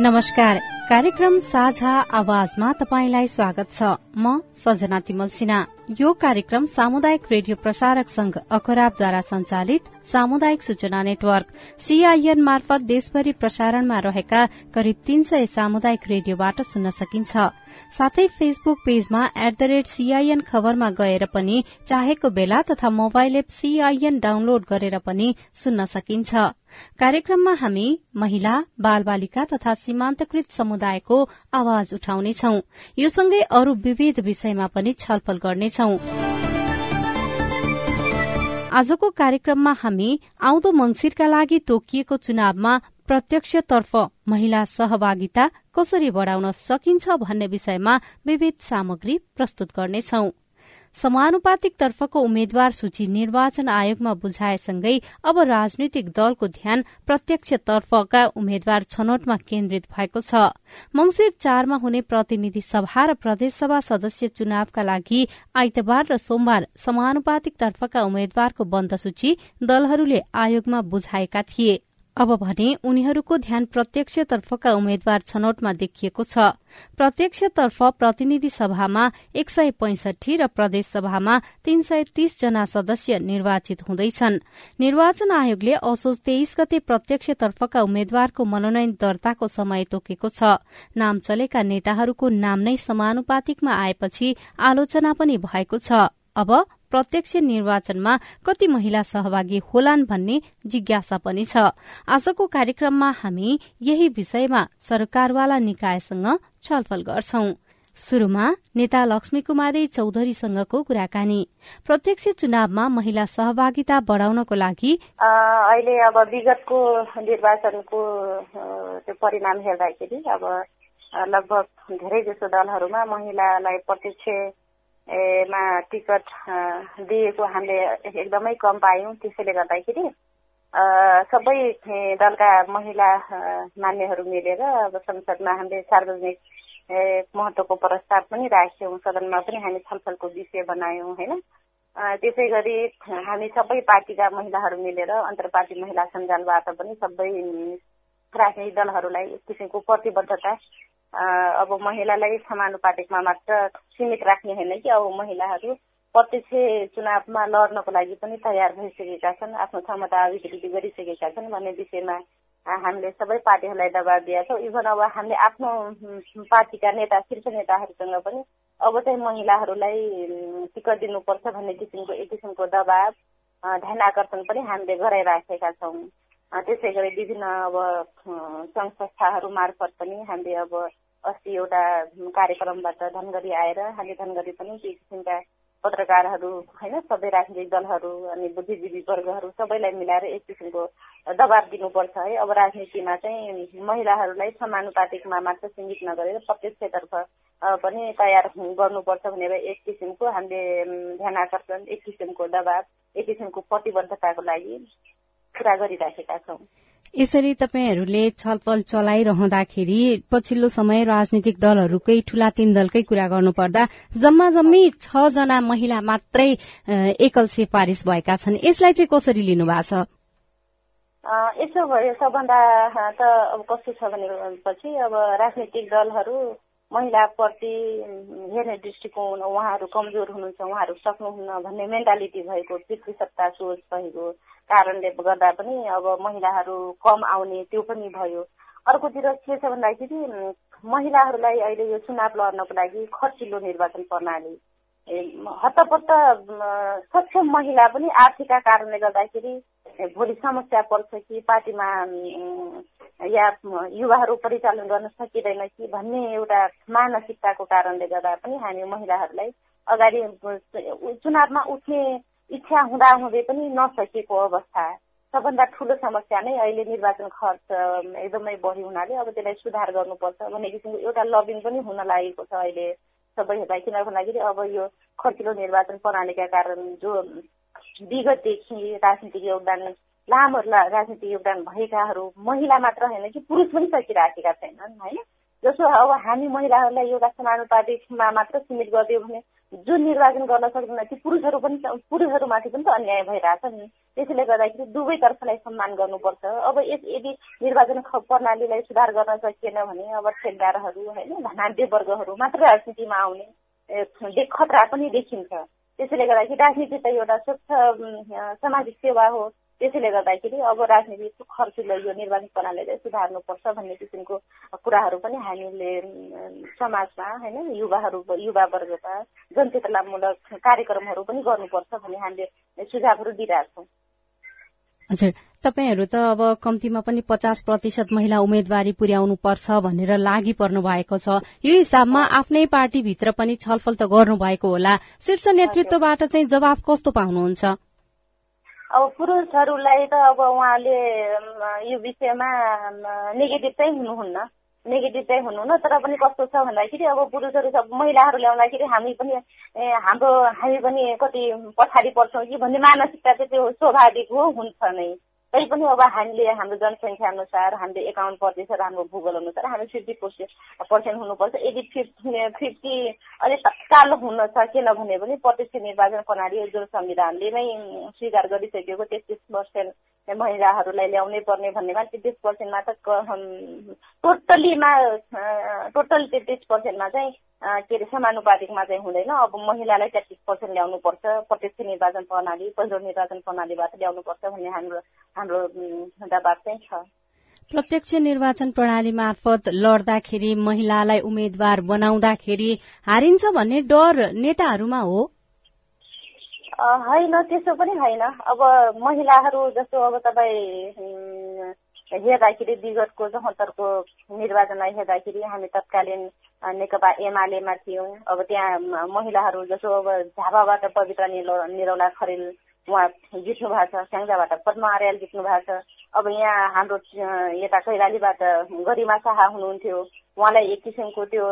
नमस्कार कार्यक्रम साझा आवाजमा तपाईंलाई स्वागत छ। म सजना तिमल सिन्हा। यो कार्यक्रम सामुदायिक रेडियो प्रसारक संघ अखराबद्वारा संचालित सामुदायिक सूचना नेटवर्क सीआईएन मार्फत देशभरि प्रसारणमा रहेका करिब तीन सय सामुदायिक रेडियोबाट सुन्न सकिन्छ। साथै फेसबुक पेजमा एट द रेट सीआईएन खबरमा गएर पनि चाहेको बेला तथा मोबाइल एप सीआईएन डाउनलोड गरेर पनि सुन्न सकिन्छ। कार्यक्रममा हामी महिला बाल बालिका तथा सीमान्तकृत समुदायको आवाज उठाउनेछौ। यो सँगै अरू विषयमा पनि छलफल गर्नेछौ। आजको कार्यक्रममा हामी आउँदो मंगिरका लागि तोकिएको चुनावमा प्रत्यक्षतर्फ महिला सहभागिता कसरी बढ़ाउन सकिन्छ भन्ने विषयमा विविध सामग्री प्रस्तुत गर्नेछौं। समानुपातिक तर्फको उम्मेद्वार सूची निर्वाचन आयोगमा बुझाएसँगै अब राजनीतिक दलको ध्यान प्रत्यक्षतर्फका उम्मेद्वार छनौटमा केन्द्रित भएको छ। मंगिर चारमा हुने प्रतिनिधि सभा र प्रदेशसभा सदस्य चुनावका लागि आइतबार र सोमबार समानुपातिक तर्फका उम्मेद्वारको बन्द सूची दलहरूले आयोगमा बुझाएका थिए। अब भने उनीहरूको ध्यान प्रत्यक्षतर्फका उम्मेद्वार छनौटमा देखिएको छ। प्रत्यक्षतर्फ प्रतिनिधि सभामा एक सय पैंसठी र प्रदेश सभामा तीन सय तीस जना सदस्य निर्वाचित हुँदैछन्। निर्वाचन आयोगले असोज तेइस गते प्रत्यक्षतर्फका उम्मेद्वारको मनोनयन दर्ताको समय तोकेको छ। नाम चलेका नेताहरूको नाम नै समानुपातिकमा आएपछि आलोचना पनि भएको छ। अब प्रत्यक्ष निर्वाचनमा कति महिला सहभागी होलान् भन्ने जिज्ञासा पनि छ। आजको कार्यक्रममा हामी यही विषयमा सरकारवाला निकायसँग छलफल गर्छौं। शुरूमा नेता लक्ष्मी कुमारी चौधरीसँगको कुराकानी। प्रत्यक्ष चुनावमा महिला सहभागिता बढ़ाउनको लागि अहिले अब विगतको निर्वाचनको त्यो परिणाम हेर्दाखेरि अब लगभग धेरै जसो दलहरूमा महिलालाई प्रत्यक्ष मा टिकट दिएको हामीले एकदमै कम पायौँ त्यसैले गर्दाखेरि सबै दलका महिला मान्यहरू मिलेर अब संसदमा हामीले सार्वजनिक महत्वको प्रस्ताव पनि राख्यौँ सदनमा पनि हामी छलफलको विषय बनायौँ होइन? त्यसै गरी हामी सबै पार्टीका महिलाहरू मिलेर अन्तर पार्टी महिला सञ्जालबाट पनि सबै राजनैतिक दलहरूलाई एक किसिमको प्रतिबद्धता अब महिलालाई समानुपातिकमा मात्र सीमित राख्ने होइन कि अब महिलाहरू प्रत्यक्ष चुनावमा लड्नको लागि पनि तयार भइसकेका छन् आफ्नो क्षमता अभिवृद्धि गरिसकेका छन् भन्ने विषयमा हामीले सबै पार्टीहरूलाई दबाब दिएका छौँ। इभन अब हामीले आफ्नो पार्टीका नेता शीर्ष नेताहरूसँग पनि अब चाहिँ महिलाहरूलाई टिकट दिनुपर्छ भन्ने किसिमको एक किसिमको दबाब ध्यान आकर्षण पनि हामीले गराइराखेका छौँ। त्यसै गरी विभिन्न अब सङ्घ संस्थाहरू मार्फत पनि हामीले अब अस्ति एउटा कार्यक्रमबाट धनगढी आएर हामी धनगढी पनि केही किसिमका पत्रकारहरू होइन सबै राजनीतिक दलहरू अनि बुद्धिजीवी वर्गहरू सबैलाई मिलाएर एक किसिमको दबाब दिनुपर्छ है। अब राजनीतिमा चाहिँ महिलाहरूलाई समानुपातिकमा मात्र सीमित नगरेर प्रत्यक्षतर्फ पनि तयार गर्नुपर्छ भनेर एक किसिमको हामीले ध्यान आकर्षण एक किसिमको दबाब एक किसिमको प्रतिबद्धताको लागि कुरा गरिराखेका छौँ। यसरी तपाईँहरूले छलफल चलाइरहँदाखेरि पछिल्लो समय राजनीतिक दलहरूकै ठूला तीन दलकै कुरा गर्नुपर्दा जम्मा जम्मी छ जना महिला मात्रै एकल सिफारिस भएका छन्। यसलाई चाहिँ कसरी लिनु भएको छ यसो भयो सबभन्दा त अब कस्तो छ भनेपछि अब राजनैतिक दलहरू महिलाप्रति हेर्ने दृष्टिकोण उहाँहरू कमजोर हुनुहुन्छ उहाँहरू सक्नुहुन्न भन्ने मेन्टालिटी भएको पितृसत्ता सोच भएको कारणले गर्दा पनि अब महिलाहरू कम आउने त्यो पनि भयो। अर्कोतिर के छ भन्दाखेरि महिलाहरूलाई अहिले यो चुनाव लड्नको लागि खर्चिलो निर्वाचन प्रणाली हत्तपत्त सक्षम महिला पनि आर्थिकका कारणले गर्दाखेरि भोलि समस्या पर्छ कि पार्टीमा या युवाहरू परिचालन गर्न सकिँदैन कि भन्ने एउटा मानसिकताको कारणले गर्दा पनि हामी महिलाहरूलाई अगाडि चुनावमा उठ्ने इच्छा हुँदा हुँदै पनि नसकेको अवस्था। सबभन्दा ठुलो समस्या नै अहिले निर्वाचन खर्च एकदमै बढी हुनाले अब त्यसलाई सुधार गर्नुपर्छ भन्ने किसिमको एउटा लबिङ पनि हुन लागेको छ अहिले सबैहरूलाई। किन भन्दाखेरि अब यो खर्चिलो निर्वाचन प्रणालीका कारण जो विगतदेखि राजनीतिक योगदान लामो राजनीतिक योगदान भएकाहरू महिला मात्र होइन कि पुरुष पनि सकिराखेका छैनन् होइन? जसो अब हामी महिलाहरूलाई योगा समानुपातिकमा मात्र सीमित गरिदियो भने जुन निर्वाचन गर्न सक्दैन ती पुरुषहरू पनि पुरुषहरूमाथि पनि त अन्याय भइरहेछ नि। त्यसैले गर्दाखेरि दुवैतर्फलाई सम्मान गर्नुपर्छ। अब यस यदि निर्वाचन प्रणालीलाई सुधार गर्न सकिएन भने अब ठेकदारहरू होइन धनाढ्य वर्गहरू मात्र राजनीतिमा आउने खतरा पनि देखिन्छ। त्यसैले गर्दाखेरि राजनीति त एउटा स्वच्छ सामाजिक सेवा हो। त्यसैले गर्दाखेरि अब राजनीति खर्चिलो यो निर्वाचन प्रणालीलाई सुधार्नुपर्छ भन्ने किसिमको कुराहरू पनि हामीले समाजमा होइन युवाहरू युवा वर्गमा जनचेतनामूलक कार्यक्रमहरू पनि गर्नुपर्छ भन्ने हामीले सुझावहरू दिइरहेछौँ हजुर तपाईँहरू त अब कम्तीमा पनि पचास प्रतिशत महिला उम्मेद्वारी पुर्याउनु पर्छ भनेर लागि पर्नु भएको छ। यो हिसाबमा आफ्नै पार्टीभित्र पनि छलफल त गर्नु भएको होला। शीर्ष नेतृत्वबाट चाहिँ जवाब कस्तो पाउनुहुन्छ? अब पुरुषहरूलाई त अब उहाँले यो विषयमा नेगेटिभ चाहिँ हुनुहुन्न। नेगेटिभ चाहिँ हुनुहुन्न तर पनि कस्तो छ भन्दाखेरि अब पुरुषहरू सब महिलाहरू ल्याउँदाखेरि हामी पनि हाम्रो हामी पनि कति पछाडि पर्छौँ कि भन्ने मानसिकता चाहिँ त्यो स्वाभाविक हो हुन्छ नै। पनि अब हामीले हाम्रो जनसङ्ख्या अनुसार हामीले एकाउन्न प्रतिशत हाम्रो भूगोल अनुसार हामी फिफ्टी पर्सेन्ट हुनुपर्छ। यदि फिफ्टी फिफ्टी अलिक तत्काल हुन सकेन भने पनि प्रत्यक्ष निर्वाचन प्रणाली जुन संविधानले नै स्वीकार गरिसकेको तेत्तिस पर्सेन्ट महिलाहरूलाई ल्याउनै पर्ने भन्नेमा तेत्तिस पर्सेन्टमा त टोटल्लीमा टोटल तेत्तिस पर्सेन्टमा चाहिँ के अरे समानुपातिकमा चाहिँ हुँदैन। अब महिलालाई तेत्तिस पर्सेन्ट ल्याउनुपर्छ प्रत्यक्ष निर्वाचन प्रणाली पहिलो निर्वाचन प्रणालीबाट ल्याउनुपर्छ भन्ने हाम्रो हाम्रो दबाब चाहिँ छ। प्रत्यक्ष निर्वाचन प्रणाली मार्फत लड्दाखेरि महिलालाई उम्मेद्वार बनाउँदाखेरि हारिन्छ भन्ने डर नेताहरूमा हो? होइन त्यसो पनि होइन। अब महिलाहरू जस्तो अब तपाईँ हेर्दाखेरि विगतको चौहत्तरको निर्वाचनलाई हेर्दाखेरि हामी तत्कालीन नेकपा एमालेमा थियौँ अब त्यहाँ महिलाहरू जसो अब झापाबाट पवित्र निरौला खरेल उहाँ जित्नु भएको छ स्याङ्जाबाट पद्म आर्याल जित्नु भएको छ। अब यहाँ हाम्रो यता कैलालीबाट गरिमा शाह हुनुहुन्थ्यो। उहाँलाई एक किसिमको त्यो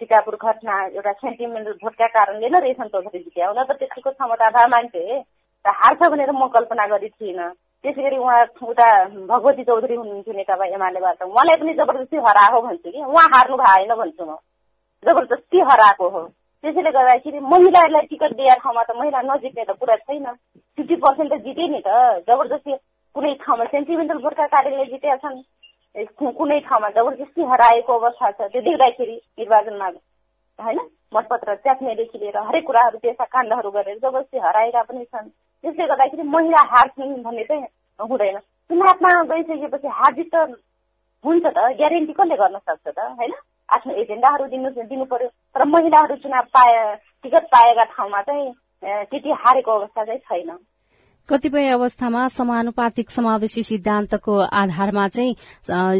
टिकापुर घटना एउटा सेन्टिमेन्टल भोटका कारणले नै रेशम चौधरी जित्यो न त त्यतिको क्षमता भए मान्छे हार्छ भनेर म कल्पना गरेको थिइनँ त्यसै गरी उहाँ उता भगवती चौधरी हुनुहुन्थ्यो नेकपा एमालेबाट उहाँलाई पनि जबरजस्ती हराएको भन्छु कि? उहाँ हार्नु भएन भन्छु म। जबरजस्ती हराएको हो। त्यसैले गर्दाखेरि महिलाहरूलाई टिकट दिएर ठाउँमा त महिला नजित्ने त कुरा छैन। फिफ्टी पर्सेन्ट त जिते नि त। जबरजस्ती कुनै ठाउँमा सेन्टिमेन्टल भोटका कारणले जितेका छन्। कुनै ठाउँमा जबरजस्ती हराएको अवस्था छ। त्यो देख्दाखेरि निर्वाचनमा होइन मतपत्र च्याप्नेदेखि लिएर हरेक कुराहरू त्यस्ता काण्डहरू गरेर जबरजस्ती हराएका पनि छन्। त्यसले गर्दाखेरि महिला हार्छन् भन्ने चाहिँ हुँदैन। चुनावमा गइसकेपछि हार्जित त हुन्छ त ग्यारेन्टी कसले गर्न सक्छ त होइन? आफ्नो एजेन्डाहरू दिनु दिनु पर्यो तर महिलाहरू चुनाव पाए टिकट पाएका ठाउँमा चाहिँ त्यति हारेको अवस्था चाहिँ छैन। कतिपय अवस्थामा समानुपातिक समावेशी सिद्धान्तको आधारमा चाहिँ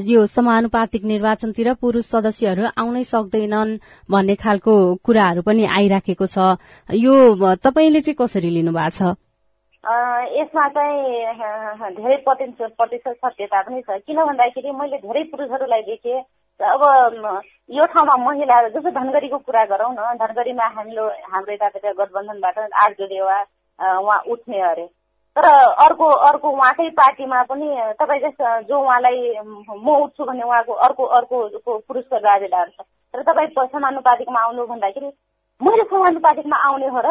यो समानुपातिक निर्वाचनतिर पुरूष सदस्यहरू आउनै सक्दैनन् भन्ने खालको कुराहरू पनि आइराखेको छ। यो तपाईँले चाहिँ कसरी लिनु भएको छ? यसमा चाहिँ धेरै प्रतिशत सत्यता पनि छ। किन भन्दाखेरि मैले धेरै पुरुषहरूलाई देखेँ अब यो ठाउँमा महिलाहरू जस्तो धनगढीको कुरा गरौँ न धनगढीमा हाम्रो हाम्रो यतातिर गठबन्धनबाट आर्जो देवा उहाँ उठ्ने अरे। तर अर्को अर्को उहाँकै पार्टीमा पनि तपाईँ जस्तो जो उहाँलाई म उठ्छु भने उहाँको अर्को अर्को पुरुषको दावेदार छ। तर तपाईँ समानुपातिकमा आउनु भन्दाखेरि मैले समानुपातिकमा आउने हो र।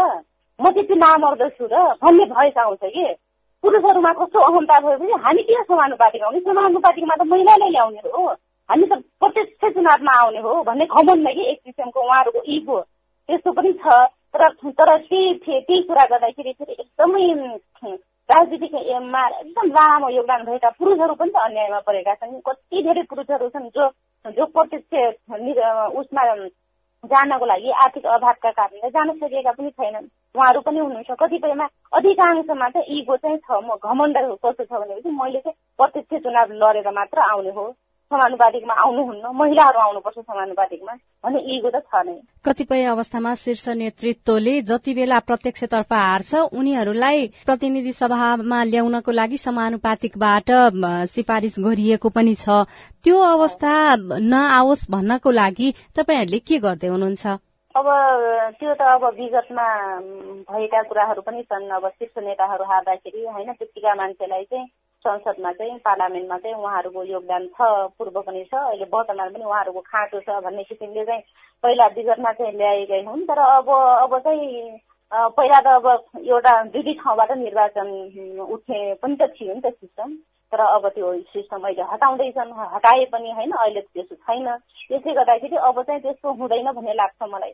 म त्यति नामर्दो छु र भन्ने भएस आउँछ कि? पुरुषहरूमा कस्तो अहमता भयो भने हामी किन समानुपातिक आउने समानुपातिकमा त महिलालाई ल्याउने हो। हामी त प्रत्यक्ष चुनावमा आउने हो भन्ने घमण्ड कि एक किसिमको उहाँहरूको इगो त्यस्तो पनि छ। तर तर त्यही त्यही कुरा गर्दाखेरि फेरि एकदमै राजनीतिमा एकदम लामो योगदान भएका पुरुषहरू पनि त अन्यायमा परेका छन्। कति धेरै पुरुषहरू छन् जो जो प्रत्यक्ष उसमा जानको लागि आर्थिक अभावका कारणले जान सकेका पनि छैनन्। उहाँहरू पनि हुनुहुन्छ। कतिपयमा अधिकांशमा चाहिँ इगो चाहिँ छ म घमण्ड कस्तो छ भनेपछि मैले चाहिँ प्रत्यक्ष चुनाव लडेर मात्र आउने हो। समानुपातिकमा आउनुहुन्न। महिलाहरू आउनुपर्छ समानुपातिकमा। भन्ने इगो त छ नै। कतिपय अवस्थामा शीर्ष नेतृत्वले जति बेला प्रत्यक्षतर्फ हार्छ उनीहरूलाई प्रतिनिधि सभामा ल्याउनको लागि समानुपातिकबाट सिफारिस गरिएको पनि छ। त्यो अवस्था नआओस् भन्नको लागि तपाईँहरूले के गर्दै हुनुहुन्छ? अब त्यो त अब विगतमा भएका कुराहरू पनि छन्। अब शीर्ष नेताहरू हार्दाखेरि होइन त्यतिका मान्छेलाई चाहिँ संसदमा चाहिँ पार्लियामेन्टमा चाहिँ उहाँहरूको योगदान छ पूर्व पनि छ अहिले वर्तमान पनि उहाँहरूको खाँचो छ भन्ने किसिमले चाहिँ पहिला विगतमा चाहिँ ल्याएकै हुन्। तर अब अब चाहिँ पहिला त अब एउटा दुई दुई ठाउँबाट निर्वाचन उठ्ने पनि त थियो नि त सिस्टम। तर अब त्यो सिस्टम अहिले हटाउँदैछन् हटाए पनि होइन अहिले त्यस्तो छैन। त्यसले गर्दाखेरि अब चाहिँ त्यस्तो हुँदैन भन्ने लाग्छ मलाई।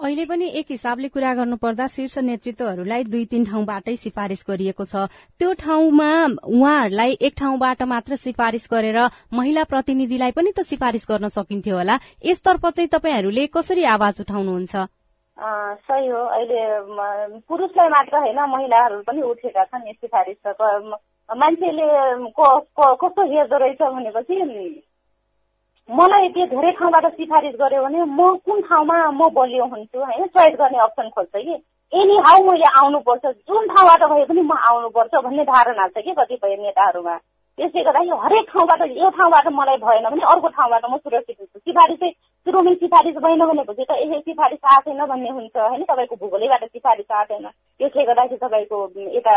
अहिले पनि एक हिसाबले कुरा गर्नुपर्दा शीर्ष नेतृत्वहरूलाई दुई तीन ठाउँबाटै सिफारिश गरिएको छ। त्यो ठाउँमा उहाँहरूलाई एक ठाउँबाट मात्र सिफारिश गरेर महिला प्रतिनिधिलाई पनि त सिफारिश गर्न सकिन्थ्यो होला। यसतर्फ चाहिँ तपाईँहरूले कसरी आवाज उठाउनुहुन्छ? सही हो। अहिले पुरुषलाई मात्र होइन महिलाहरू पनि उठेका छन् सिफारिस मान्छेले कस्तो हेर्दो रहेछ भनेपछि मलाई त्यो धेरै ठाउँबाट सिफारिस गर्यो भने म कुन ठाउँमा म बलियो हुन्छु होइन? चोइस गर्ने अप्सन खोज्छ कि? एनी हाउ मैले आउनुपर्छ। जुन ठाउँबाट भए पनि म आउनुपर्छ भन्ने धारणा छ कि कतिपय नेताहरूमा? त्यसले गर्दा यो हरेक ठाउँबाट यो ठाउँबाट मलाई भएन भने अर्को ठाउँबाट म सुरक्षित हुन्छु सिफारिस चाहिँ सुरुमै सिफारिस भएन भनेपछि त ए सिफारिस आएको छैन भन्ने हुन्छ होइन तपाईँको भूगोलैबाट सिफारिस आएको छैन त्यसले गर्दाखेरि तपाईँको यता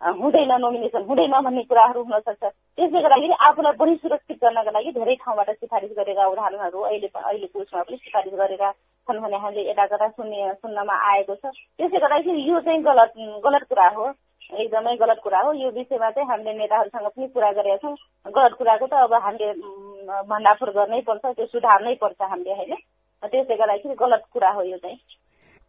हुँदैन नोमिनेसन हुँदैन भन्ने कुराहरू हुन सक्छ त्यसले गर्दाखेरि आफूलाई बढी सुरक्षित गर्नका लागि धेरै ठाउँबाट सिफारिस गरेका उदाहरणहरू अहिले अहिलेको उसमा पनि सिफारिस गरेका छन् भने हामीले यता कता सुन्ने सुन्नमा आएको छ त्यसले गर्दाखेरि यो चाहिँ गलत गलत कुरा हो एकदमै गलत कुरा हो। यो विषयमा चाहिँ हामीले नेताहरूसँग पनि कुरा गरेका छौँ। गलत कुराको त अब हामीले भण्डाफोर गर्नै पर्छ त्यो सुधार्नै पर्छ हामीले होइन? त्यसले गर्दाखेरि गलत कुरा हो यो चाहिँ।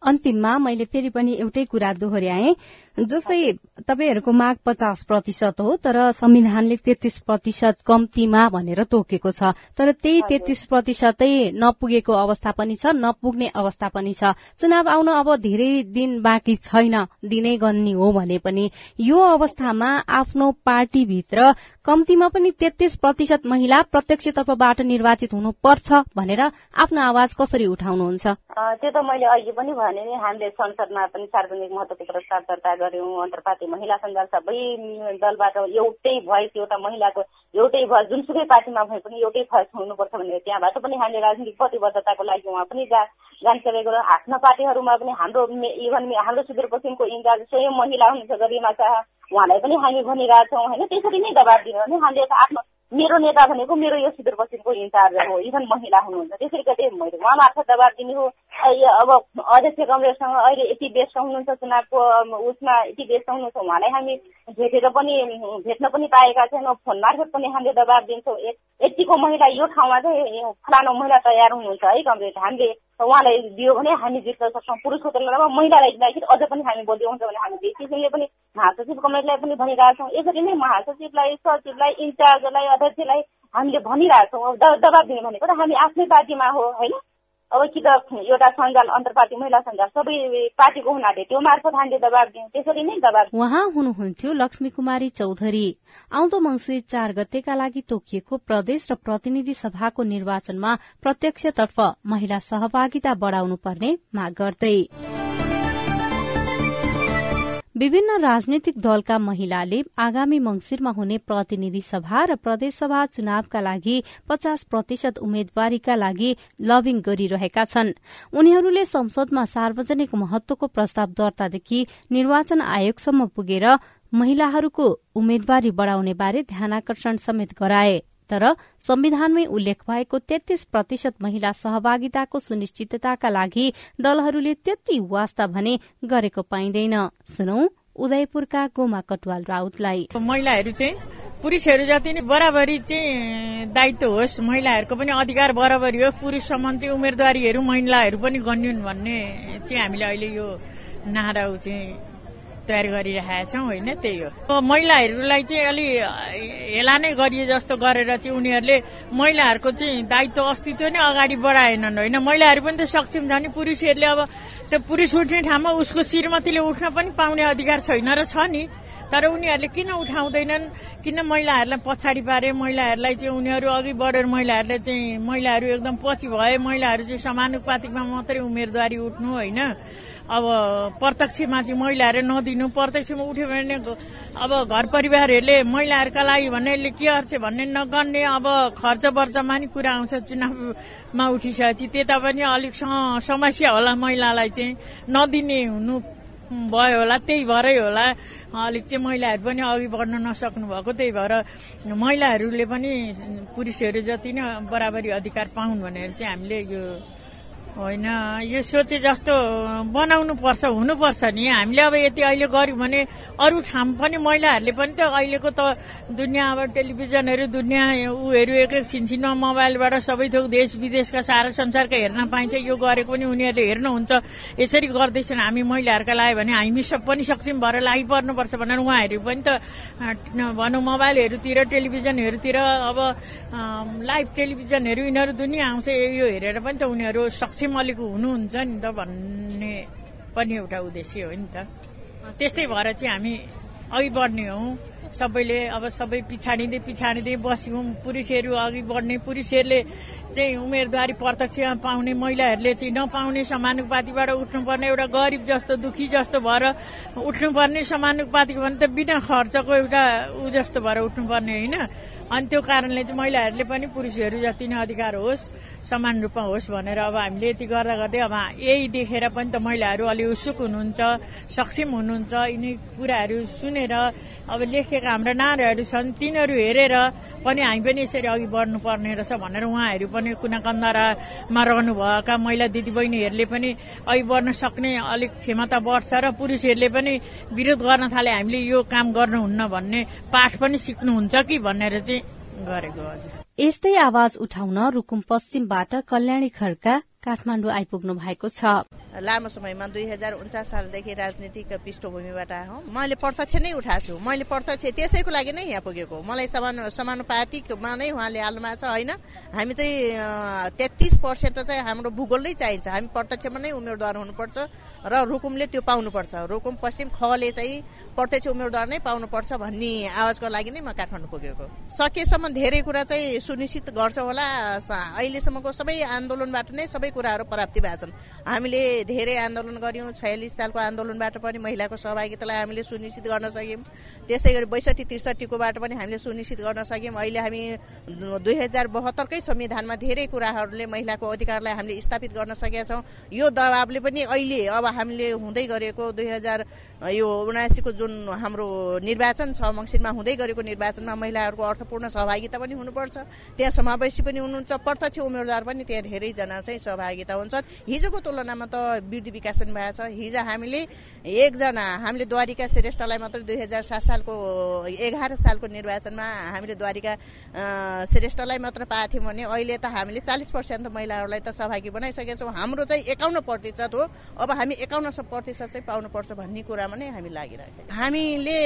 अन्तिममा मैले फेरि पनि एउटै कुरा दोहोऱ्याएँ जस्तै तपाईँहरूको माग पचास प्रतिशत हो तर संविधानले तेत्तीस प्रतिशत कम्तीमा भनेर तोकेको छ। तर त्यही तेत्तीस प्रतिशतै नपुगेको अवस्था पनि छ नपुग्ने अवस्था पनि छ। चुनाव आउन अब धेरै दिन बाँकी छैन दिनै गन्ने हो भने पनि। यो अवस्थामा आफ्नो पार्टीभित्र कम्तीमा पनि तेत्तीस प्रतिशत महिला प्रत्यक्ष तर्फबाट निर्वाचित हुनुपर्छ भनेर आफ्नो आवाज कसरी उठाउनुहुन्छ? त्यो त मैले अघि पनि भने हामीले संसदमा पनि सार्वजनिक महत्वको प्रस्ताव दर्ता गर्यौँ अन्तर्पार्टी महिला सञ्जाल सबै दलबाट एउटै भोइस एउटा महिलाको एउटै भोइस जुनसुकै पार्टीमा भए पनि एउटै भोइस हुनुपर्छ भनेर त्यहाँबाट पनि हामीले राजनीतिक प्रतिबद्धताको लागि उहाँ पनि जा जानकारी गरौँ आफ्नो पार्टीहरूमा पनि हाम्रो इभन हाम्रो सुदूरपश्चिमको इन्चार्ज स्वयं महिला हुनुहुन्छ गरिमा शाह उहाँलाई पनि हामी भनिरहेछौँ होइन? त्यसरी नै दबाब दिनु भने हामीले आफ्नो मेरो नेता भनेको मेरो यो सुदूरपश्चिमको इन्चार्ज हो इभन महिला हुनुहुन्छ। त्यसरी गर्दै मैले उहाँ मार्फत दबाब दिने हो। अब अध्यक्ष कङ्ग्रेससँग अहिले यति व्यस्त हुनुहुन्छ चुनावको उसमा यति व्यस्त हुनुहुन्छ उहाँलाई हामी भेटेर पनि भेट्न पनि पाएका छैनौँ। फोन मार्फत पनि हामीले दबाब दिन्छौँ। यतिको महिला यो ठाउँमा चाहिँ फलानु महिला तयार हुनुहुन्छ है कङ्ग्रेस हामीले उहाँलाई दियो भने हामी जित्न सक्छौँ। पुरुषको तुलनामा महिलालाई दिँदाखेरि अझ पनि हामी बलियो हुन्छ भने हामी किसिमले पनि महासचिव कमिटीलाई पनि भनिरहेछौँ। यसरी नै महासचिवलाई सचिवलाई इन्चार्जलाई अध्यक्षलाई हामीले भनिरहेछौँ। दबाब दिने भनेको त हामी आफ्नै पार्टीमा हो होइन? अब कि त एउटा सञ्जाल अन्तर्पार्टी महिला सञ्जाल सबै पार्टीको हुनाले त्यो मार्फत हामीले दबाब दियौँ। त्यसरी नै दबाब उहाँ हुनुहुन्थ्यो लक्ष्मी कुमारी चौधरी। आउँदो मंगिर चार गतेका लागि तोकिएको प्रदेश र प्रतिनिधि सभाको निर्वाचनमा प्रत्यक्षतर्फ महिला सहभागिता बढ़ाउनु पर्ने माग गर्दै। विभिन्न राजनैतिक दलका महिलाले आगामी मंगिरमा हुने प्रतिनिधि सभा र प्रदेशसभा चुनावका लागि पचास प्रतिशत उम्मेद्वारीका लागि लभिङ गरिरहेका छन्। उनीहरूले संसदमा सार्वजनिक महत्वको प्रस्ताव दर्तादेखि निर्वाचन आयोगसम्म पुगेर महिलाहरूको उम्मेद्वारी बढ़ाउने बारे ध्यानकर्षण समेत गराए। तर संविधानमै उल्लेख भएको तेत्तीस प्रतिशत महिला सहभागिताको सुनिश्चितताका लागि दलहरूले त्यति वास्ता भने गरेको पाइँदैन। सुनौ उदयपुरका गोमा कटवाल राउतलाई। महिलाहरू चाहिँ पुरुषहरू जति नै बराबरी चाहिँ दायित्व होस् महिलाहरूको पनि अधिकार बराबरी होस् पुरुषसम्म चाहिँ उम्मेदवारीहरू महिलाहरू पनि गन्युन् भन्ने चाहिँ हामीले अहिले यो नारा चाहिँ तयार गरिरहेका छौँ होइन? त्यही हो। महिलाहरूलाई चाहिँ अलि हेला नै गरिए जस्तो गरेर चाहिँ उनीहरूले महिलाहरूको चाहिँ दायित्व अस्तित्व नै अगाडि बढाएनन् होइन? महिलाहरू पनि त सक्षम छ नि। पुरुषहरूले अब त्यो पुरुष उठ्ने ठाउँमा उसको श्रीमतीले उठ्न पनि पाउने अधिकार छैन र छ नि। तर उनीहरूले किन उठाउँदैनन्? किन महिलाहरूलाई पछाडि पारे? महिलाहरूलाई चाहिँ उनीहरू अघि बढेर महिलाहरूले चाहिँ महिलाहरू एकदम पछि भए महिलाहरू चाहिँ समानुपातिकमा मात्रै उम्मेदवारी उठ्नु होइन? अब प्रत्यक्षमा चाहिँ महिलाहरू नदिनु प्रत्यक्षमा उठ्यो भने अब घर परिवारहरूले महिलाहरूका लागि भन्नेले के गर्छ भन्ने नगर्ने अब खर्च वर्चमा नि कुरा आउँछ चुनावमा उठिसकेपछि। त्यता पनि अलिक समस्या होला महिलालाई चाहिँ। नदिने हुनु भयो होला त्यही भएरै होला। अलिक चाहिँ महिलाहरू पनि अघि बढ्न नसक्नु भएको त्यही भएर महिलाहरूले पनि पुरुषहरू जति नै बराबरी अधिकार पाउन् भनेर चाहिँ हामीले यो होइन यो सोचे जस्तो बनाउनु पर्छ हुनुपर्छ नि। हामीले अब यति अहिले गर्यौँ भने अरू ठाउँ पनि महिलाहरूले पनि त अहिलेको त दुनियाँ अब टेलिभिजनहरू दुनियाँ उहरू एक एक छिनछिनमा मोबाइलबाट सबै थोक देश विदेशका सारा संसारका हेर्न पाइन्छ। यो गरेको पनि उनीहरूले हेर्नुहुन्छ। यसरी गर्दैछन् हामी महिलाहरूका लागि भने हामी सब पनि सक्षम भएर लागिपर्नुपर्छ भनेर उहाँहरू पनि त भनौँ मोबाइलहरूतिर टेलिभिजनहरूतिर अब लाइभ टेलिभिजनहरू यिनीहरू दुनियाँ आउँछ। यो हेरेर पनि त उनीहरू सक्षम चाहिँ अलिक हुनुहुन्छ नि त भन्ने पनि एउटा उद्देश्य हो नि त। त्यस्तै भएर चाहिँ हामी अघि बढ्ने हौ। सबैले अब सबै पछाडिँदै पछाडिँदै बस्यौँ। पुरुषहरू अघि बढ्ने पुरुषहरूले चाहिँ उम्मेदवारी प्रत्यक्षमा पाउने महिलाहरूले चाहिँ नपाउने समानुपातिबाट उठ्नुपर्ने एउटा गरिब जस्तो दुखी जस्तो भएर उठ्नुपर्ने समानुपातिको भने त बिना खर्चको एउटा ऊ जस्तो भएर उठ्नुपर्ने होइन। अनि त्यो कारणले चाहिँ महिलाहरूले पनि पुरुषहरू जति नै अधिकार होस् समान रूपमा होस् भनेर अब हामीले यति गर्दा गर्दै अब यही देखेर पनि त महिलाहरू अलि उत्सुक हुनुहुन्छ सक्षम हुनुहुन्छ। यिनी कुराहरू सुनेर अब लेखेका हाम्रा नाराहरू छन् तिनीहरू हेरेर पनि हामी पनि यसरी अघि बढ्नुपर्ने रहेछ भनेर उहाँहरू पनि कुना कन्दारामा रहनुभएका महिला दिदीबहिनीहरूले पनि अघि बढ्न सक्ने अलिक क्षमता बढ्छ र पुरुषहरूले पनि विरोध गर्न थाले हामीले यो काम गर्नुहुन्न भन्ने पाठ पनि सिक्नुहुन्छ कि भनेर चाहिँ गरेको यस्तै आवाज उठाउन रुकुम पश्चिमबाट कल्याणी खड्का काठमाडौँ आइपुग्नु भएको छ। लामो समयमा दुई हजार उन्चास सालदेखि राजनीतिक पृष्ठभूमिबाट हौ। मैले प्रत्यक्ष नै उठाएको मैले प्रत्यक्ष त्यसैको लागि नै यहाँ पुगेको मलाई समान समानुपातिकमा नै उहाँले हाल्नु छ होइन? हामी चाहिँ तेत्तिस पर्सेन्ट चाहिँ हाम्रो भूगोल नै चाहिन्छ। हामी प्रत्यक्षमा नै उम्मेदवार हुनुपर्छ र रुकुमले त्यो पाउनुपर्छ। रुकुम पश्चिम खले चाहिँ प्रत्यक्ष उम्मेदवार नै पाउनुपर्छ भन्ने आवाजको लागि नै म काठमाडौँ पुगेको। सकेसम्म धेरै कुरा चाहिँ सुनिश्चित गर्छ होला। अहिलेसम्मको सबै आन्दोलनबाट नै सबै कुराहरू प्राप्ति भएको छन्। हामीले धेरै आन्दोलन गऱ्यौँ छयालिस सालको आन्दोलनबाट पनि महिलाको सहभागितालाई हामीले सुनिश्चित गर्न सक्यौँ। त्यस्तै गरी बैसठी त्रिसठीकोबाट पनि हामीले सुनिश्चित गर्न सक्यौँ। अहिले हामी दुई हजार बहत्तरकै संविधानमा धेरै कुराहरूले महिलाको अधिकारलाई हामीले स्थापित गर्न सकेका छौँ। यो दबावले पनि अहिले अब हामीले हुँदै गरेको दुई हजार यो उनासीको जुन हाम्रो निर्वाचन छ मङ्सिरमा हुँदै गरेको निर्वाचनमा महिलाहरूको अर्थपूर्ण सहभागिता पनि हुनुपर्छ। त्यहाँ समावेशी पनि हुनुहुन्छ। प्रत्यक्ष उम्मेद्वार पनि त्यहाँ धेरैजना चाहिँ सहभागिता हुन्छन्। हिजोको तुलनामा त वृद्धि विकास पनि भएको छ। हिजो हामीले एकजना हामीले द्वारिका श्रेष्ठलाई मात्रै दुई हजार सात सालको एघार सालको निर्वाचनमा हामीले द्वारिका श्रेष्ठलाई मात्र पाएको थियौँ भने अहिले त हामीले चालिस पर्सेन्ट महिलाहरूलाई त सहभागी बनाइसकेका छौँ। हाम्रो चाहिँ एकाउन्न प्रतिशत हो। अब हामी एकाउन्न प्रतिशत चाहिँ पाउनुपर्छ भन्ने कुरामा नै हामी लागिरहेको हामीले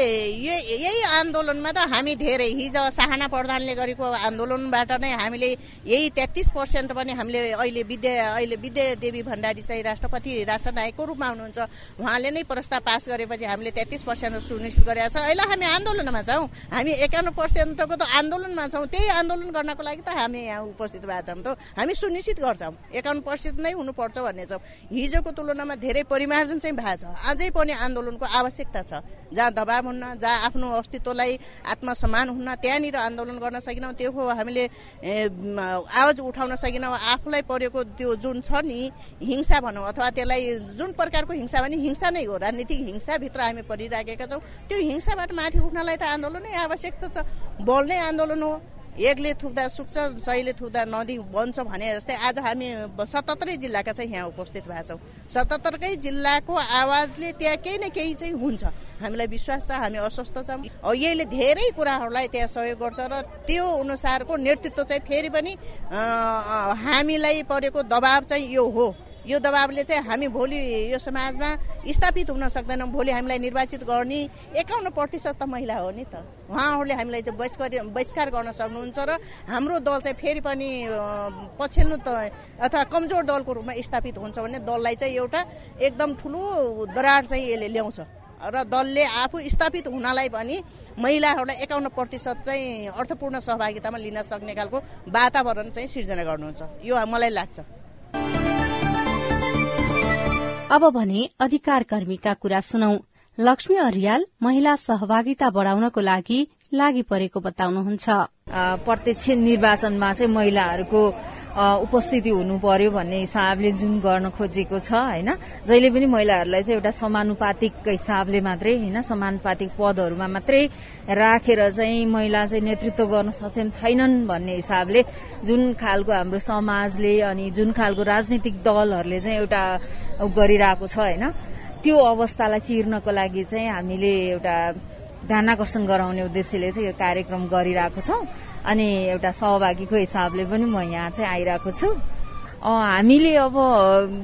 यही आन्दोलनमा त हामी धेरै हिजो साहना प्रधानले गरेको आन्दोलनबाट नै हामीले यही तेत्तिस पर्सेन्ट पनि हामीले अहिले विद्या अहिले विद्या देवी भण्डारी चाहिँ राष्ट्रपति राष्ट्रनायकको रूपमा हुनुहुन्छ। उहाँले नै प्रस्ताव पास गरेपछि हामीले तेत्तिस पर्सेन्ट सुनिश्चित गरेका छ। अहिले हामी आन्दोलनमा छौँ। हामी एकाउन्न पर्सेन्टको त आन्दोलनमा छौँ। त्यही आन्दोलन गर्नको लागि त हामी यहाँ उपस्थित भएको छौँ। त हामी सुनिश्चित गर्छौँ। एकाउन्न पर्सेन्ट नै हुनुपर्छ भन्ने छौँ। हिजोको तुलनामा धेरै परिमार्जन चाहिँ भएको छ अझै पनि आन्दोलनको आवश्यकता छ। जहाँ दबाब हुन्न जहाँ आफ्नो अस्तित्वलाई आत्मसम्मान हुन्न त्यहाँनिर आन्दोलन गर्न सकेनौँ त्यो हामीले आवाज उठाउन सकेनौँ आफूलाई परेको त्यो जुन छ नि हिंसा भनौँ अथवा त्यसलाई जुन प्रकारको हिंसा भने हिंसा नै हो राजनीतिक हिंसाभित्र हामी परिराखेका छौँ। त्यो हिंसाबाट माथि उठ्नलाई त आन्दोलनै आवश्यकता छ। बल नै आन्दोलन हो। एकले थुक्दा सुक्छ सहीले थुक्दा नदी बन्छ भने जस्तै आज हामी सतहत्तरै जिल्लाका चाहिँ यहाँ उपस्थित भएका छौँ। सतहत्तरकै जिल्लाको आवाजले त्यहाँ केही न केही चाहिँ हुन्छ। हामीलाई विश्वास छ हामी अस्वस्थ छौँ। यहीले धेरै कुराहरूलाई त्यहाँ सहयोग गर्छ र त्यो अनुसारको नेतृत्व चाहिँ फेरि पनि हामीलाई परेको दबाब चाहिँ यो हो। यो दबावले चाहिँ हामी भोलि यो समाजमा स्थापित हुन सक्दैनौँ। भोलि हामीलाई निर्वाचित गर्ने एकाउन्न प्रतिशत त महिला हो नि त। उहाँहरूले हामीलाई चाहिँ बहिष्कार बहिष्कार गर्न सक्नुहुन्छ र हाम्रो दल चाहिँ फेरि पनि पछिल्लो त अथवा कमजोर दलको रूपमा स्थापित हुन्छ भने दललाई चाहिँ एउटा एकदम ठुलो दरार चाहिँ यसले ल्याउँछ। र दलले आफू स्थापित हुनलाई पनि महिलाहरूलाई एकाउन्न प्रतिशत चाहिँ अर्थपूर्ण सहभागितामा लिन सक्ने खालको वातावरण चाहिँ सिर्जना गर्नुहुन्छ। यो मलाई लाग्छ। अब भने अधिकार कर्मीका कुरा सुनौ। लक्ष्मी अरियाल महिला सहभागिता बढ़ाउनको लागि लागि परेको बताउनुहुन्छ प्रत्यक्ष निर्वाचनमा चाहिँ महिलाहरूको उपस्थिति हुनु पर्यो भन्ने हिसाबले जुन गर्न खोजेको छ होइन? जहिले पनि महिलाहरूलाई चाहिँ एउटा समानुपातिक हिसाबले मात्रै होइन? समानुपातिक पदहरूमा मात्रै राखेर चाहिँ महिला चाहिँ नेतृत्व गर्न सक्षम छैनन् भन्ने हिसाबले जुन खालको हाम्रो समाजले अनि जुन खालको राजनीतिक दलहरूले चाहिँ एउटा गरिरहेको छ होइन? त्यो अवस्थालाई चिर्नको लागि चाहिँ हामीले एउटा ध्यान आकर्षण गराउने उद्देश्यले चाहिँ यो कार्यक्रम गरिरहेको छौँ। अनि एउटा सहभागीको हिसाबले पनि म यहाँ चाहिँ आइरहेको छु। हामीले अब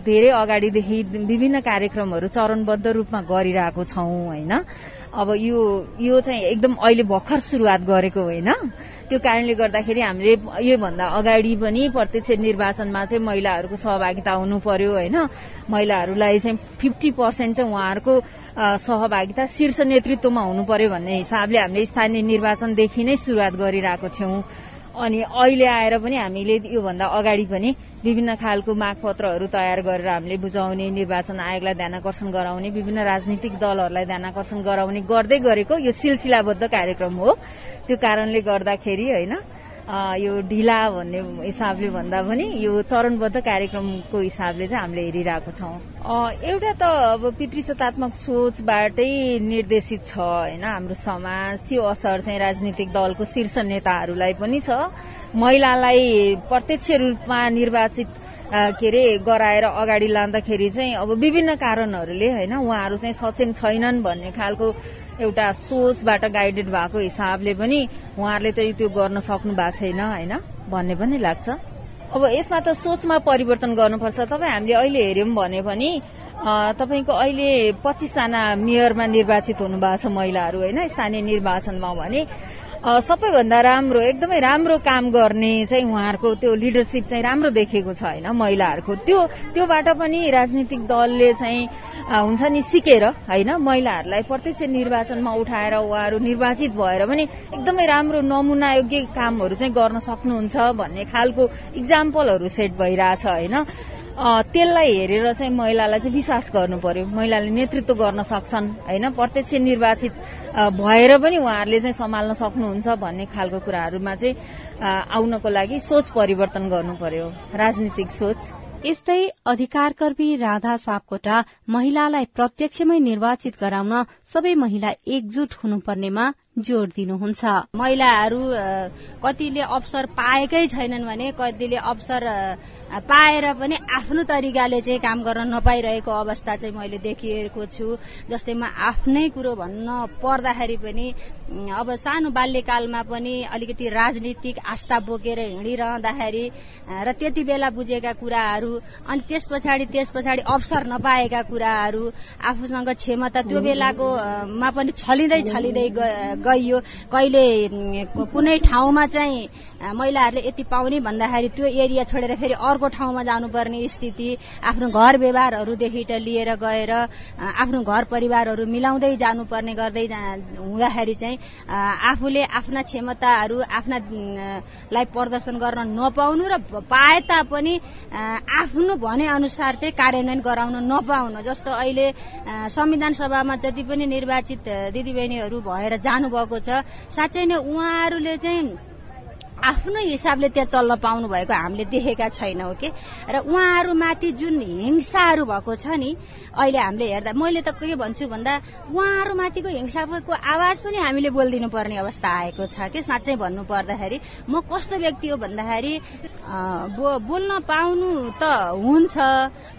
धेरै अगाडिदेखि विभिन्न कार्यक्रमहरू चरणबद्ध रूपमा गरिरहेको छौँ होइन? अब यो यो चाहिँ एकदम अहिले भर्खर सुरुवात गरेको होइन? त्यो कारणले गर्दाखेरि हामीले योभन्दा अगाडि पनि प्रत्यक्ष निर्वाचनमा चाहिँ महिलाहरूको सहभागिता हुनु पर्यो होइन? महिलाहरूलाई चाहिँ फिफ्टी पर्सेन्ट चाहिँ उहाँहरूको सहभागिता शीर्ष नेतृत्वमा हुनु पर्यो भन्ने हिसाबले हामीले स्थानीय निर्वाचनदेखि नै शुरूआत गरिरहेको थियौं। अनि अहिले आएर पनि हामीले योभन्दा अगाडि पनि विभिन्न खालको मागपत्रहरू तयार गरेर हामीले बुझाउने निर्वाचन आयोगलाई ध्यान आकर्षण गराउने विभिन्न राजनीतिक दलहरूलाई ध्यान आकर्षण गराउने गर्दै गरेको यो सिलसिलाबद्ध कार्यक्रम हो। त्यो कारणले गर्दाखेरि होइन यो ढिला भन्ने हिसाबले भन्दा पनि यो चरणबद्ध कार्यक्रमको हिसाबले चाहिँ हामीले हेरिरहेको छौँ। एउटा त अब पितृसत्तात्मक सोचबाटै निर्देशित छ होइन? हाम्रो समाज त्यो असर चाहिँ राजनीतिक दलको शीर्ष नेताहरूलाई पनि छ। महिलालाई प्रत्यक्ष रूपमा निर्वाचित के अरे गराएर अगाडि लाँदाखेरि चाहिँ अब विभिन्न कारणहरूले होइन उहाँहरू चाहिँ सक्षम छैनन् भन्ने खालको एउटा सोचबाट गाइडेड भएको हिसाबले पनि उहाँहरूले त त्यो गर्न सक्नु भएको छैन होइन? भन्ने पनि लाग्छ। अब यसमा त सोचमा परिवर्तन गर्नुपर्छ। तपाईँ हामीले अहिले हेर्यौँ भने पनि तपाईँको अहिले पच्चिसजना मेयरमा निर्वाचित हुनुभएको छ महिलाहरू होइन? स्थानीय निर्वाचनमा भने सबैभन्दा राम्रो एकदमै राम्रो काम गर्ने चाहिँ उहाँहरूको त्यो लिडरसिप चाहिँ राम्रो देखेको छ होइन महिलाहरूको। त्यो त्योबाट पनि राजनीतिक दलले चाहिँ हुन्छ नि सिकेर होइन महिलाहरूलाई प्रत्यक्ष निर्वाचनमा उठाएर उहाँहरू निर्वाचित भएर पनि एकदमै राम्रो नमुना योग्य कामहरू चाहिँ गर्न सक्नुहुन्छ भन्ने खालको इक्जाम्पलहरू सेट भइरहेछ होइन। त्यसलाई हेरेर चाहिँ महिलालाई चाहिँ विश्वास गर्नु पर्यो महिलाले नेतृत्व गर्न सक्छन् होइन? प्रत्यक्ष निर्वाचित भएर पनि उहाँहरूले चाहिँ सम्हाल्न सक्नुहुन्छ भन्ने खालको कुराहरूमा चाहिँ आउनको लागि सोच परिवर्तन गर्नु पर्यो राजनीतिक सोच। यस्तै अधिकारकर्मी राधा सापकोटा महिलालाई प्रत्यक्षमै निर्वाचित गराउन सबै महिला एकजुट हुनुपर्नेमा जोड़ दिनुहुन्छ। महिलाहरू कतिले अवसर पाएकै छैनन् भने कतिले अवसर पाएर पनि आफ्नो तरिकाले चाहिँ काम गर्न नपाइरहेको अवस्था चाहिँ मैले देखिएको छु। जस्तै म आफ्नै कुरो भन्न पर्दाखेरि पनि अब सानो बाल्यकालमा पनि अलिकति राजनीतिक आस्था बोकेर हिँडिरहँदाखेरि र त्यति बेला बुझेका कुराहरू अनि त्यस पछाडि त्यस पछाडि अवसर नपाएका कुराहरू आफूसँग क्षमता त्यो बेलाको मा पनि छलिँदै छलिँदै गइयो। कहिले कुनै ठाउँमा चाहिँ महिलाहरूले यति पाउने भन्दाखेरि त्यो एरिया छोडेर फेरि अर्को ठाउँमा जानुपर्ने स्थिति आफ्नो घर व्यवहारहरूदेखि लिएर गएर आफ्नो घर परिवारहरू मिलाउँदै जानुपर्ने गर्दै हुँदाखेरि चाहिँ आफूले आफ्ना क्षमताहरू आफ्नालाई प्रदर्शन गर्न नपाउनु र पाए तापनि आफ्नो भने अनुसार चाहिँ कार्यान्वयन गराउन नपाउनु। जस्तो अहिले संविधान सभामा जति पनि निर्वाचित दिदीबहिनीहरू भएर जानुभएको छ साँच्चै नै उहाँहरूले चाहिँ आफ्नो हिसाबले त्यहाँ चल्न पाउनु भएको हामीले देखेका छैनौँ कि? र उहाँहरूमाथि जुन हिंसाहरू भएको छ नि अहिले हामीले हेर्दा मैले त के भन्छु भन्दा उहाँहरूमाथिको हिंसाको आवाज पनि हामीले बोलिदिनु पर्ने अवस्था आएको छ कि? साँच्चै भन्नु पर्दाखेरि म कस्तो व्यक्ति हो भन्दाखेरि बोल्न पाउनु त हुन्छ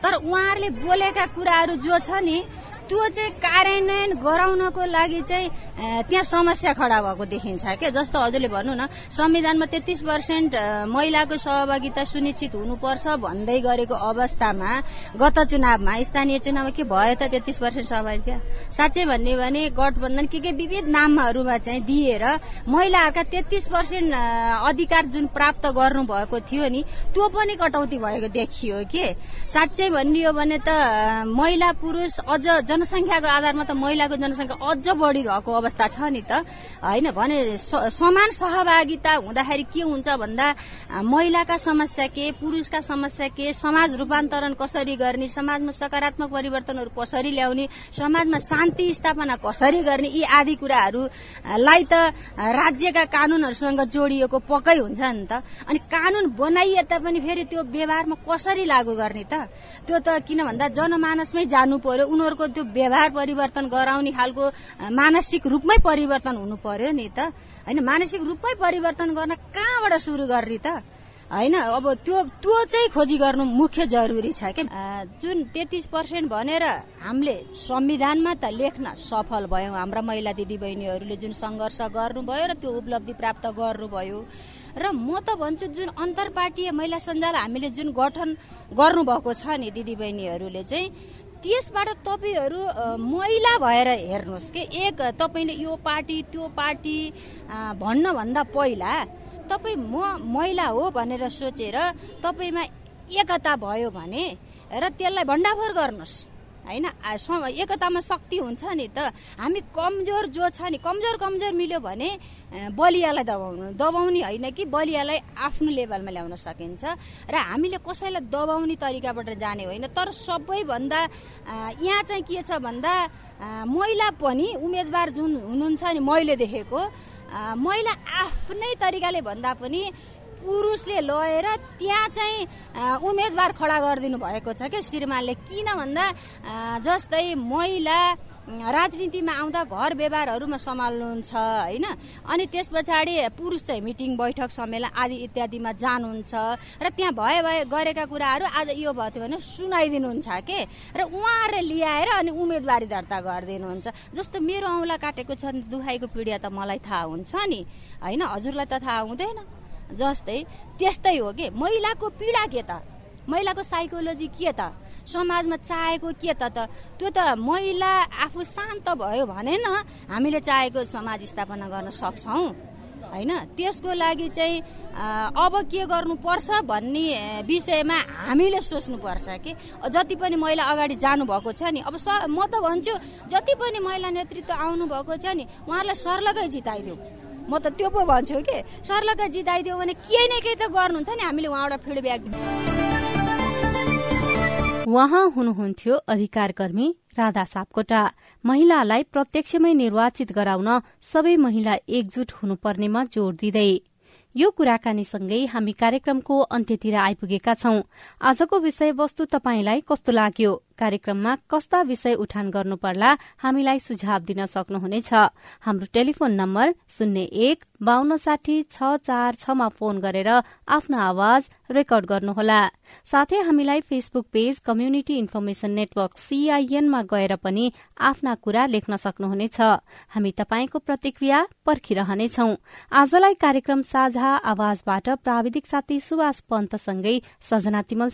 तर उहाँहरूले बोलेका कुराहरू जो छ नि त्यो चाहिँ कार्यान्वयन गराउनको लागि चाहिँ त्यहाँ समस्या खडा भएको देखिन्छ क्या जस्तो हजुरले भन्नु न संविधानमा तेत्तिस पर्सेन्ट महिलाको सहभागिता सुनिश्चित हुनुपर्छ भन्दै गरेको अवस्थामा गत चुनावमा स्थानीय चुनावमा के भयो त तेत्तिस पर्सेन्ट सहभागिता साँच्चै भन्ने भने गठबन्धन के के विविध नामहरूमा चाहिँ दिएर महिलाहरूका तेत्तिस पर्सेन्ट अधिकार जुन प्राप्त गर्नु भएको थियो नि त्यो पनि कटौती भएको देखियो के? साँच्चै भन्ने हो भने त महिला पुरुष अझ जनसङ्ख्याको आधारमा त महिलाको जनसङ्ख्या अझ बढी भएको अवस्था छ नि त। होइन भने समान सहभागिता हुँदाखेरि के हुन्छ भन्दा महिलाका समस्या के पुरुषका समस्या के समाज रूपान्तरण कसरी गर्ने समाजमा सकारात्मक परिवर्तनहरू कसरी ल्याउने समाजमा शान्ति स्थापना कसरी गर्ने यी आदि कुराहरूलाई त राज्यका कानूनहरूसँग जोडिएको पक्कै हुन्छ नि त। अनि कानून बनाइए तापनि फेरि त्यो व्यवहारमा कसरी लागू गर्ने त? त्यो त किन भन्दा जनमानसमै जानु पर्यो उनीहरूको त्यो व्यवहार परिवर्तन गराउने खालको मानसिक रूपमै परिवर्तन हुनु पर्यो नि त। होइन मानसिक रूपमै परिवर्तन गर्न कहाँबाट सुरु गर्ने त? होइन अब त्यो त्यो चाहिँ खोजी गर्नु मुख्य जरुरी छ क्या जुन तेत्तिस पर्सेन्ट भनेर हामीले संविधानमा त लेख्न सफल भयौँ। हाम्रा महिला दिदी बहिनीहरूले जुन सङ्घर्ष गर्नुभयो र त्यो उपलब्धि प्राप्त गर्नुभयो। र म त भन्छु जुन अन्तर्पार्टीय महिला सञ्जाल हामीले जुन गठन गर्नुभएको छ नि दिदीबहिनीहरूले चाहिँ त्यसबाट तपाईँहरू महिला भएर हेर्नुहोस् कि। एक तपाईँले यो पार्टी त्यो पार्टी भन्नभन्दा पहिला तपाईँ म महिला हो भनेर सोचेर तपाईँमा एकता भयो भने र त्यसलाई भण्डाफोर गर्नुहोस्। होइन? एकतामा शक्ति हुन्छ नि त। हामी कमजोर जो छ नि कमजोर कमजोर मिल्यो भने बलियालाई दबाउनु दबाउने होइन कि बलियालाई आफ्नो लेभलमा ल्याउन सकिन्छ। र हामीले कसैलाई दबाउने तरिकाबाट जाने होइन। तर सबैभन्दा यहाँ चाहिँ के छ भन्दा महिला पनि उम्मेदवार जुन हुनुहुन्छ नि मैले देखेको महिला आफ्नै तरिकाले भन्दा पनि पुरुषले लगेर त्यहाँ चाहिँ उम्मेदवार खडा गरिदिनु भएको छ क्या श्रीमानले। किन भन्दा जस्तै महिला राजनीतिमा आउँदा घर व्यवहारहरूमा सम्हाल्नुहुन्छ होइन? अनि त्यस पछाडि पुरुष चाहिँ मिटिङ बैठक सम्मेलन आदि इत्यादिमा जानुहुन्छ। र त्यहाँ भए भए गरेका कुराहरू आज यो भयो थियो भने सुनाइदिनुहुन्छ के? र उहाँहरूले ल्याएर अनि उम्मेदवारी दर्ता गरिदिनुहुन्छ। जस्तो मेरो औँला काटेको छ दुखाइको पीडिया त मलाई थाहा हुन्छ नि। होइन? हजुरलाई त थाहा हुँदैन। जस्तै त्यस्तै हो कि? महिलाको पीडा के त? महिलाको साइकोलोजी के त? समाजमा चाहेको के त त्यो त महिला आफू शान्त भयो भने न हामीले चाहेको समाज स्थापना गर्न सक्छौँ। होइन? त्यसको लागि चाहिँ अब के गर्नुपर्छ भन्ने विषयमा हामीले सोच्नुपर्छ कि? जति पनि महिला अगाडि जानुभएको छ नि अब स म त भन्छु जति पनि महिला नेतृत्व आउनुभएको छ नि उहाँहरूलाई सर्लगै जिताइदिउँ। म त त्यो पो भन्छु कि? सर्लका जिताइदियो भने केही न केही त गर्नुहुन्छ नि हामीले उहाँबाट फिडब्याक उहाँ हुनुहुन्थ्यो अधिकार कर्मी राधा सापकोटा। महिलालाई प्रत्यक्षमै निर्वाचित गराउन सबै महिला एकजुट हुनुपर्नेमा जोड़ दिँदै। यो कुराकानीसँगै हामी कार्यक्रमको अन्त्यतिर आइपुगेका छौं। आजको विषयवस्तु तपाईँलाई कस्तो लाग्यो? कार्यक्रममा कस्ता विषय उठान गर्नु पर्ला हामीलाई सुझाव दिन सक्नुहुनेछ। हाम्रो टेलिफोन नम्बर शून्य एक बान्न साठी छ चार छमा फोन गरेर आफ्नो आवाज रेकर्ड गर्नुहोला। साथै हामीलाई Facebook page community information network सीआईएनमा गएर पनि आफ्ना कुरा लेख्न सक्नुहुनेछ। हामी तपाईँको प्रतिक्रिया पर्खिरहनेछौ। आजलाई कार्यक्रम साझा आवाजबाट प्राविधिक साथी सुभाष पन्तसँगै सजना तिमल